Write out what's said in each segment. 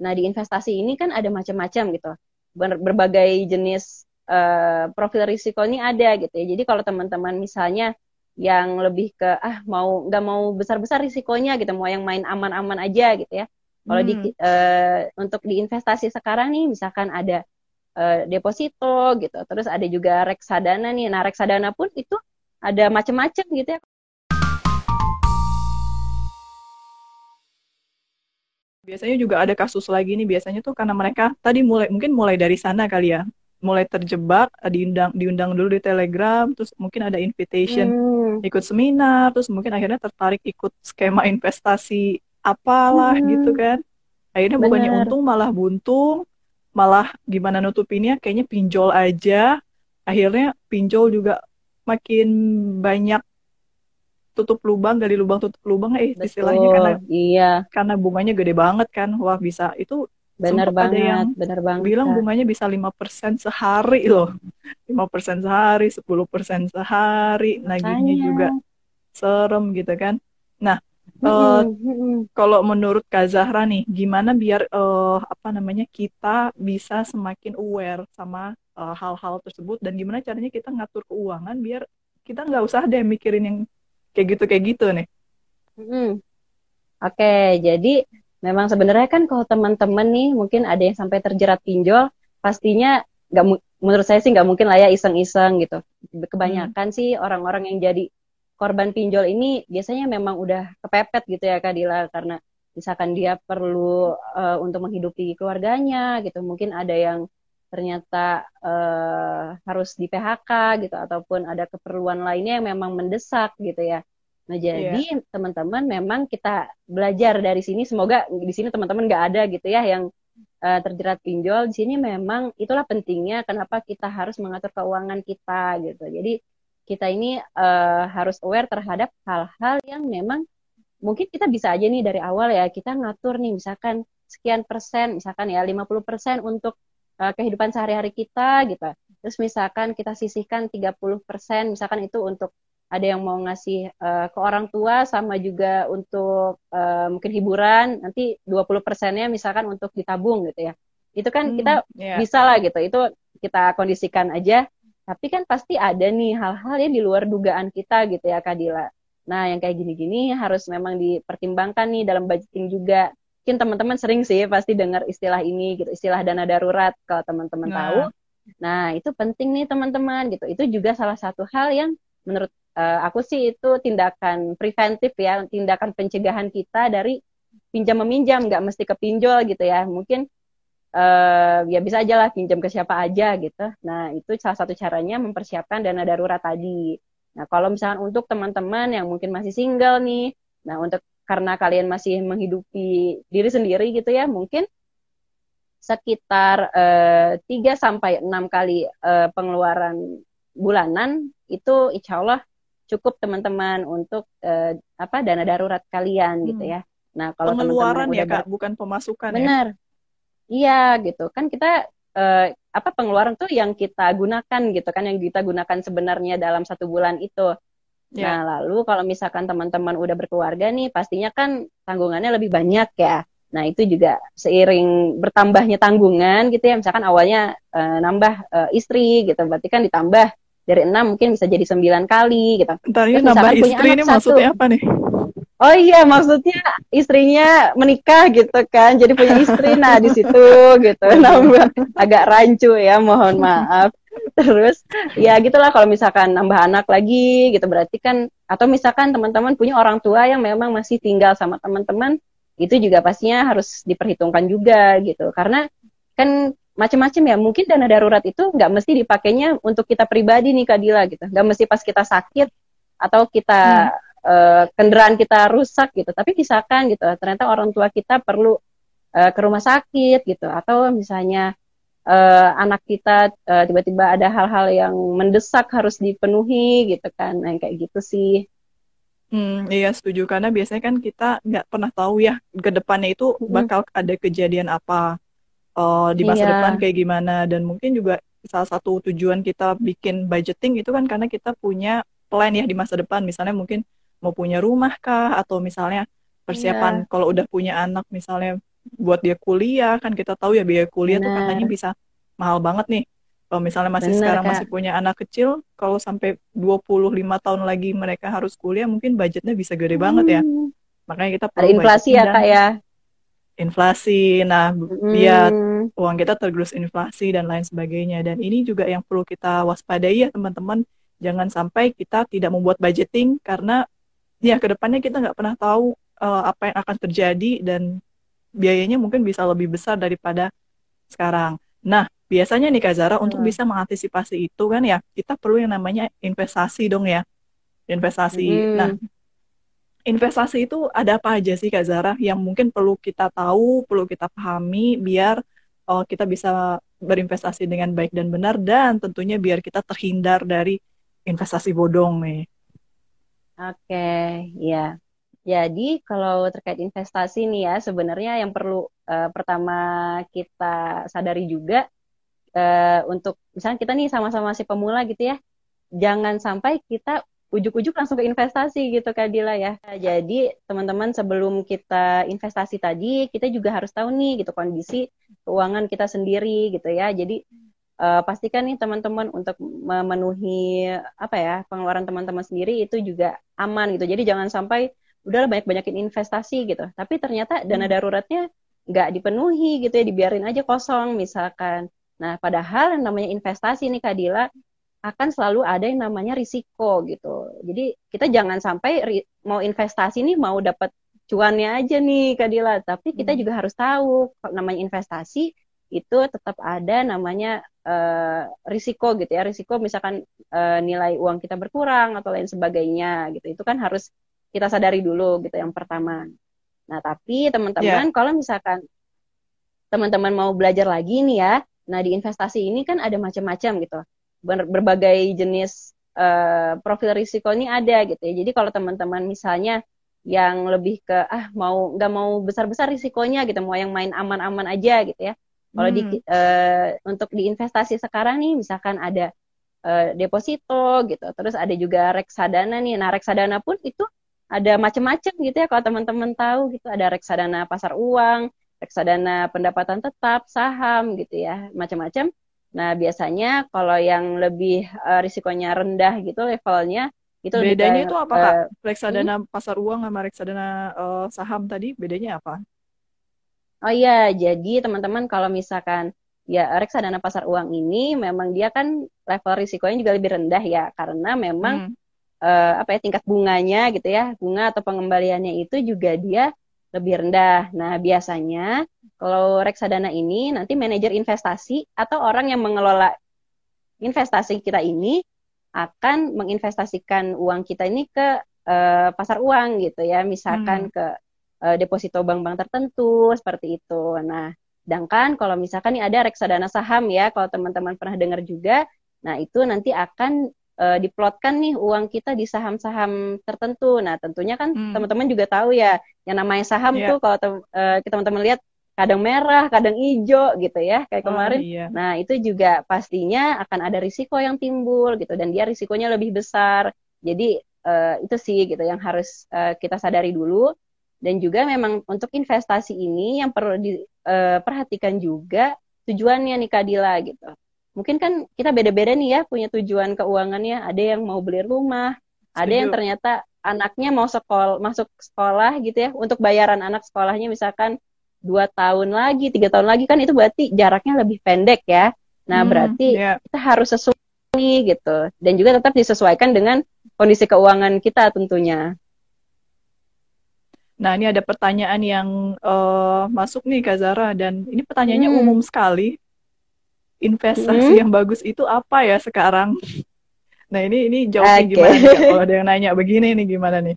Nah, di investasi ini kan ada macam-macam gitu. Ber berbagai jenis uh, profil risiko ini ada gitu ya. Jadi kalau teman-teman misalnya yang lebih ke ah mau nggak mau besar-besar risikonya gitu, mau yang main aman-aman aja gitu ya. Kalau hmm. di uh, untuk di investasi sekarang nih misalkan ada uh, deposito gitu, terus ada juga reksadana nih. Nah, reksadana pun itu ada macam-macam gitu ya. Biasanya juga ada kasus lagi nih biasanya tuh karena mereka tadi mulai mungkin mulai dari sana kali ya mulai terjebak diundang diundang dulu di Telegram terus mungkin ada invitation hmm. ikut seminar terus mungkin akhirnya tertarik ikut skema investasi apalah hmm. gitu kan akhirnya Bener. bukannya untung malah buntung malah gimana nutupinnya kayaknya pinjol aja akhirnya pinjol juga makin banyak tutup lubang gali lubang tutup lubang eh Betul, istilahnya karena iya. karena bunganya gede banget kan. Wah bisa itu benar banget yang benar banget bilang bunganya bisa lima persen sehari loh. lima persen sehari sepuluh persen sehari. Nagihnya juga serem gitu kan. Nah uh, kalau menurut Kak Zahra nih gimana biar uh, apa namanya kita bisa semakin aware sama eh, hal-hal uh, tersebut? Dan gimana caranya kita ngatur keuangan biar kita nggak usah deh mikirin yang kayak gitu kayak gitu nih. Hmm. Oke, okay, jadi memang sebenarnya kan kalau teman-teman nih mungkin ada yang sampai terjerat pinjol, pastinya nggak menurut saya sih nggak mungkin lah ya iseng-iseng gitu. Kebanyakan hmm. sih orang-orang yang jadi korban pinjol ini biasanya memang udah kepepet gitu ya Kak Dila karena misalkan dia perlu uh, untuk menghidupi keluarganya gitu, mungkin ada yang ternyata uh, harus di PHK gitu ataupun ada keperluan lainnya yang memang mendesak gitu ya. Nah jadi yeah. teman-teman memang kita belajar dari sini semoga di sini teman-teman nggak ada gitu ya yang uh, terjerat pinjol. Di sini memang itulah pentingnya kenapa kita harus mengatur keuangan kita gitu. Jadi kita ini uh, harus aware terhadap hal-hal yang memang mungkin kita bisa aja nih dari awal ya kita ngatur nih misalkan sekian persen misalkan ya 50 persen untuk uh, kehidupan sehari-hari kita gitu. Terus misalkan kita sisihkan 30% misalkan itu untuk ada yang mau ngasih uh, ke orang tua sama juga untuk uh, mungkin hiburan nanti 20 persennya misalkan untuk ditabung gitu ya. Itu kan hmm, kita yeah. bisa lah gitu. Itu kita kondisikan aja. Tapi kan pasti ada nih hal-hal yang di luar dugaan kita gitu ya Kadila. Nah, yang kayak gini-gini harus memang dipertimbangkan nih dalam budgeting juga mungkin teman-teman sering sih pasti dengar istilah ini gitu, istilah dana darurat kalau teman-teman nah. tahu. Nah, itu penting nih teman-teman gitu. Itu juga salah satu hal yang menurut uh, aku sih itu tindakan preventif ya, tindakan pencegahan kita dari pinjam meminjam, nggak mesti ke pinjol gitu ya. Mungkin uh, ya bisa aja lah pinjam ke siapa aja gitu. Nah, itu salah satu caranya mempersiapkan dana darurat tadi. Nah, kalau misalnya untuk teman-teman yang mungkin masih single nih, nah untuk karena kalian masih menghidupi diri sendiri gitu ya, mungkin sekitar eh, 3 sampai 6 kali uh, pengeluaran bulanan itu insya Allah cukup teman-teman untuk uh, apa dana darurat kalian gitu hmm. gitu ya. Nah, kalau pengeluaran ya Kak, bukan pemasukan benar. ya. Iya gitu. Kan kita apa pengeluaran tuh yang kita gunakan gitu kan yang kita gunakan sebenarnya dalam satu bulan itu. Yeah. Nah, lalu kalau misalkan teman-teman udah berkeluarga nih, pastinya kan tanggungannya lebih banyak ya. Nah, itu juga seiring bertambahnya tanggungan gitu ya. Misalkan awalnya uh, nambah uh, istri gitu, berarti kan ditambah dari enam mungkin bisa jadi sembilan kali gitu. Ntar ini nambah istri ini maksudnya apa nih? Oh iya, maksudnya istrinya menikah gitu kan, jadi punya istri. Nah di situ gitu, nambah agak rancu ya, mohon maaf. terus ya gitulah kalau misalkan nambah anak lagi gitu. Berarti kan atau misalkan teman-teman punya orang tua yang memang masih tinggal sama teman-teman itu juga pastinya harus diperhitungkan juga gitu. Karena kan macam-macam ya mungkin dana darurat itu nggak mesti dipakainya untuk kita pribadi nih Kadila gitu. Nggak mesti pas kita sakit atau kita hmm. uh, kendaraan kita rusak gitu. Tapi misalkan gitu ternyata orang tua kita perlu uh, ke rumah sakit gitu. Atau misalnya uh, anak kita uh, tiba-tiba ada hal-hal yang mendesak harus dipenuhi gitu kan nah kayak gitu sih. Hmm, iya setuju. Karena biasanya kan kita nggak pernah tahu ya ke depannya itu bakal ada kejadian apa uh, di masa iya. depan kayak gimana. Dan mungkin juga salah satu tujuan kita bikin budgeting itu kan karena kita punya plan ya di masa depan. Misalnya mungkin mau punya rumah kah? Atau misalnya persiapan iya. kalau udah punya anak misalnya buat dia kuliah kan kita tahu ya biaya kuliah Benar. tuh katanya bisa mahal banget nih kalau misalnya masih Bener, sekarang Kak. masih punya anak kecil, kalau sampai 25 tahun lagi mereka harus kuliah, mungkin budgetnya bisa gede hmm. banget ya. Hmm. Makanya kita perlu Ada inflasi ya, Kak ya. Inflasi. Nah, hmm. biar uang kita tergerus inflasi dan lain sebagainya. Dan ini juga yang perlu kita waspadai ya, teman-teman. Jangan sampai kita tidak membuat budgeting karena ya ke depannya kita nggak pernah tahu uh, apa yang akan terjadi dan biayanya mungkin bisa lebih besar daripada sekarang. Nah, biasanya nih Kak Zara hmm. untuk bisa mengantisipasi itu kan ya kita perlu yang namanya investasi dong ya investasi hmm. nah investasi itu ada apa aja sih Kak Zara yang mungkin perlu kita tahu perlu kita pahami biar oh, kita bisa berinvestasi dengan baik dan benar dan tentunya biar kita terhindar dari investasi bodong nih oke okay, ya jadi kalau terkait investasi nih ya sebenarnya yang perlu uh, pertama kita sadari juga uh, untuk misalnya kita nih sama-sama si pemula gitu ya, jangan sampai kita ujuk-ujuk langsung ke investasi gitu Kak Dila ya. Jadi teman-teman sebelum kita investasi tadi, kita juga harus tahu nih gitu kondisi keuangan kita sendiri gitu ya. Jadi uh, pastikan nih teman-teman untuk memenuhi apa ya pengeluaran teman-teman sendiri itu juga aman gitu. Jadi jangan sampai udah banyak-banyakin investasi gitu. Tapi ternyata dana hmm. daruratnya nggak dipenuhi gitu ya, dibiarin aja kosong misalkan. Nah, padahal yang namanya investasi nih Kak Dila akan selalu ada yang namanya risiko gitu. Jadi kita jangan sampai mau investasi nih mau dapat cuannya aja nih Kak Dila, tapi kita hmm. juga harus tahu kalau namanya investasi itu tetap ada namanya uh, risiko gitu ya. Risiko misalkan uh, nilai uang kita berkurang atau lain sebagainya gitu. Itu kan harus kita sadari dulu gitu yang pertama. Nah, tapi teman-teman yeah. kalau misalkan teman-teman mau belajar lagi nih ya, Nah, di investasi ini kan ada macam-macam gitu. Ber berbagai jenis uh, profil risiko ini ada gitu ya. Jadi kalau teman-teman misalnya yang lebih ke ah mau nggak mau besar-besar risikonya gitu, mau yang main aman-aman aja gitu ya. Kalau hmm. di uh, untuk di investasi sekarang nih misalkan ada uh, deposito gitu, terus ada juga reksadana nih. Nah, reksadana pun itu ada macam-macam gitu ya kalau teman-teman tahu gitu ada reksadana pasar uang, reksadana pendapatan tetap, saham gitu ya, macam-macam. Nah, biasanya kalau yang lebih uh, risikonya rendah gitu levelnya itu bedanya itu apa kak? Uh, reksadana hmm? pasar uang sama reksadana uh, saham tadi bedanya apa? Oh iya, jadi teman-teman kalau misalkan ya reksadana pasar uang ini memang dia kan level risikonya juga lebih rendah ya karena memang hmm. Uh, apa ya tingkat bunganya gitu ya bunga atau pengembaliannya itu juga dia lebih rendah. Nah, biasanya kalau reksadana ini nanti manajer investasi atau orang yang mengelola investasi kita ini akan menginvestasikan uang kita ini ke uh, pasar uang gitu ya, misalkan hmm. ke uh, deposito bank-bank tertentu seperti itu. Nah, sedangkan kalau misalkan ini ada reksadana saham ya, kalau teman-teman pernah dengar juga, nah itu nanti akan uh, diplotkan nih uang kita di saham-saham tertentu. Nah, tentunya kan hmm. teman-teman juga tahu ya, yang namanya saham yeah. tuh kalau uh, teman-teman lihat kadang merah, kadang hijau gitu ya, kayak oh, kemarin. Iya. Nah, itu juga pastinya akan ada risiko yang timbul gitu dan dia risikonya lebih besar. Jadi uh, itu sih gitu yang harus uh, kita sadari dulu dan juga memang untuk investasi ini yang perlu diperhatikan uh, juga tujuannya nih Kadila gitu mungkin kan kita beda-beda nih ya punya tujuan keuangannya. Ada yang mau beli rumah, Setuju. ada yang ternyata anaknya mau sekolah masuk sekolah gitu ya untuk bayaran anak sekolahnya misalkan dua tahun lagi tiga tahun lagi kan itu berarti jaraknya lebih pendek ya nah hmm, berarti yeah. kita harus sesuai gitu dan juga tetap disesuaikan dengan kondisi keuangan kita tentunya Nah, ini ada pertanyaan yang uh, masuk nih Kak Zara dan ini pertanyaannya hmm. umum sekali investasi hmm. yang bagus itu apa ya sekarang? Nah ini ini jawabnya okay. gimana nih, kalau ada yang nanya begini nih gimana nih?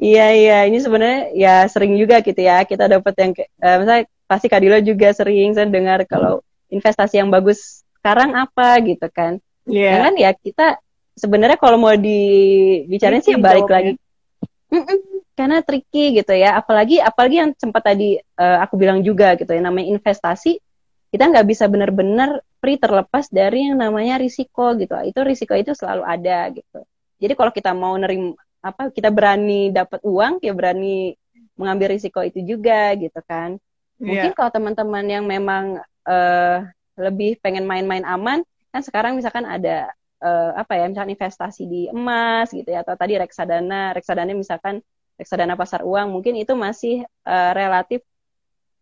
Iya iya ini sebenarnya ya sering juga gitu ya kita dapat yang uh, misalnya pasti Kadilo juga sering saya dengar kalau investasi yang bagus sekarang apa gitu kan? Iya. Yeah. kan ya kita sebenarnya kalau mau dibicarain sih balik jawabnya. lagi. Mm -mm, karena tricky gitu ya apalagi apalagi yang sempat tadi uh, aku bilang juga gitu ya namanya investasi kita nggak bisa benar-benar free terlepas dari yang namanya risiko gitu itu risiko itu selalu ada gitu jadi kalau kita mau nerim apa kita berani dapat uang ya berani mengambil risiko itu juga gitu kan. Mungkin yeah. kalau teman-teman yang memang uh, lebih pengen main-main aman, kan sekarang misalkan ada uh, apa ya, misalkan investasi di emas gitu ya, atau tadi reksadana, reksadana misalkan reksadana pasar uang, mungkin itu masih uh, relatif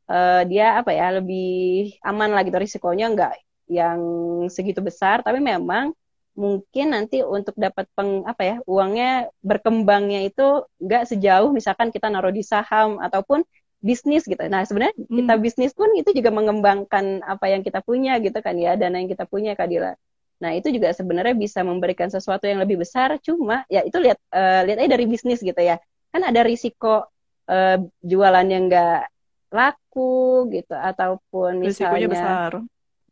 uh, dia apa ya lebih aman lah gitu risikonya nggak yang segitu besar, tapi memang mungkin nanti untuk dapat peng apa ya uangnya berkembangnya itu nggak sejauh misalkan kita naruh di saham ataupun bisnis gitu. Nah sebenarnya hmm. kita bisnis pun itu juga mengembangkan apa yang kita punya gitu kan ya dana yang kita punya Kadila. Nah itu juga sebenarnya bisa memberikan sesuatu yang lebih besar. Cuma ya itu lihat uh, lihat aja dari bisnis gitu ya. Kan ada risiko uh, jualan yang nggak laku gitu ataupun misalnya Risikonya besar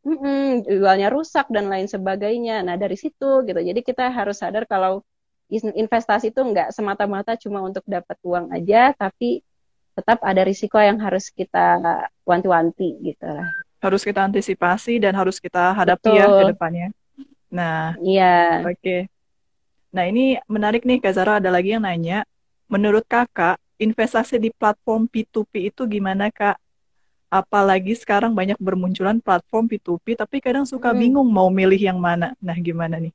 mm jualnya rusak dan lain sebagainya. Nah dari situ gitu. Jadi kita harus sadar kalau investasi itu nggak semata-mata cuma untuk dapat uang aja, tapi tetap ada risiko yang harus kita wanti-wanti gitu lah. Harus kita antisipasi dan harus kita hadapi Betul. ya ke depannya. Nah, iya. Oke. Okay. Nah ini menarik nih Kak Zara ada lagi yang nanya, menurut kakak investasi di platform P2P itu gimana kak? apalagi sekarang banyak bermunculan platform P2P tapi kadang suka hmm. bingung mau milih yang mana. Nah, gimana nih?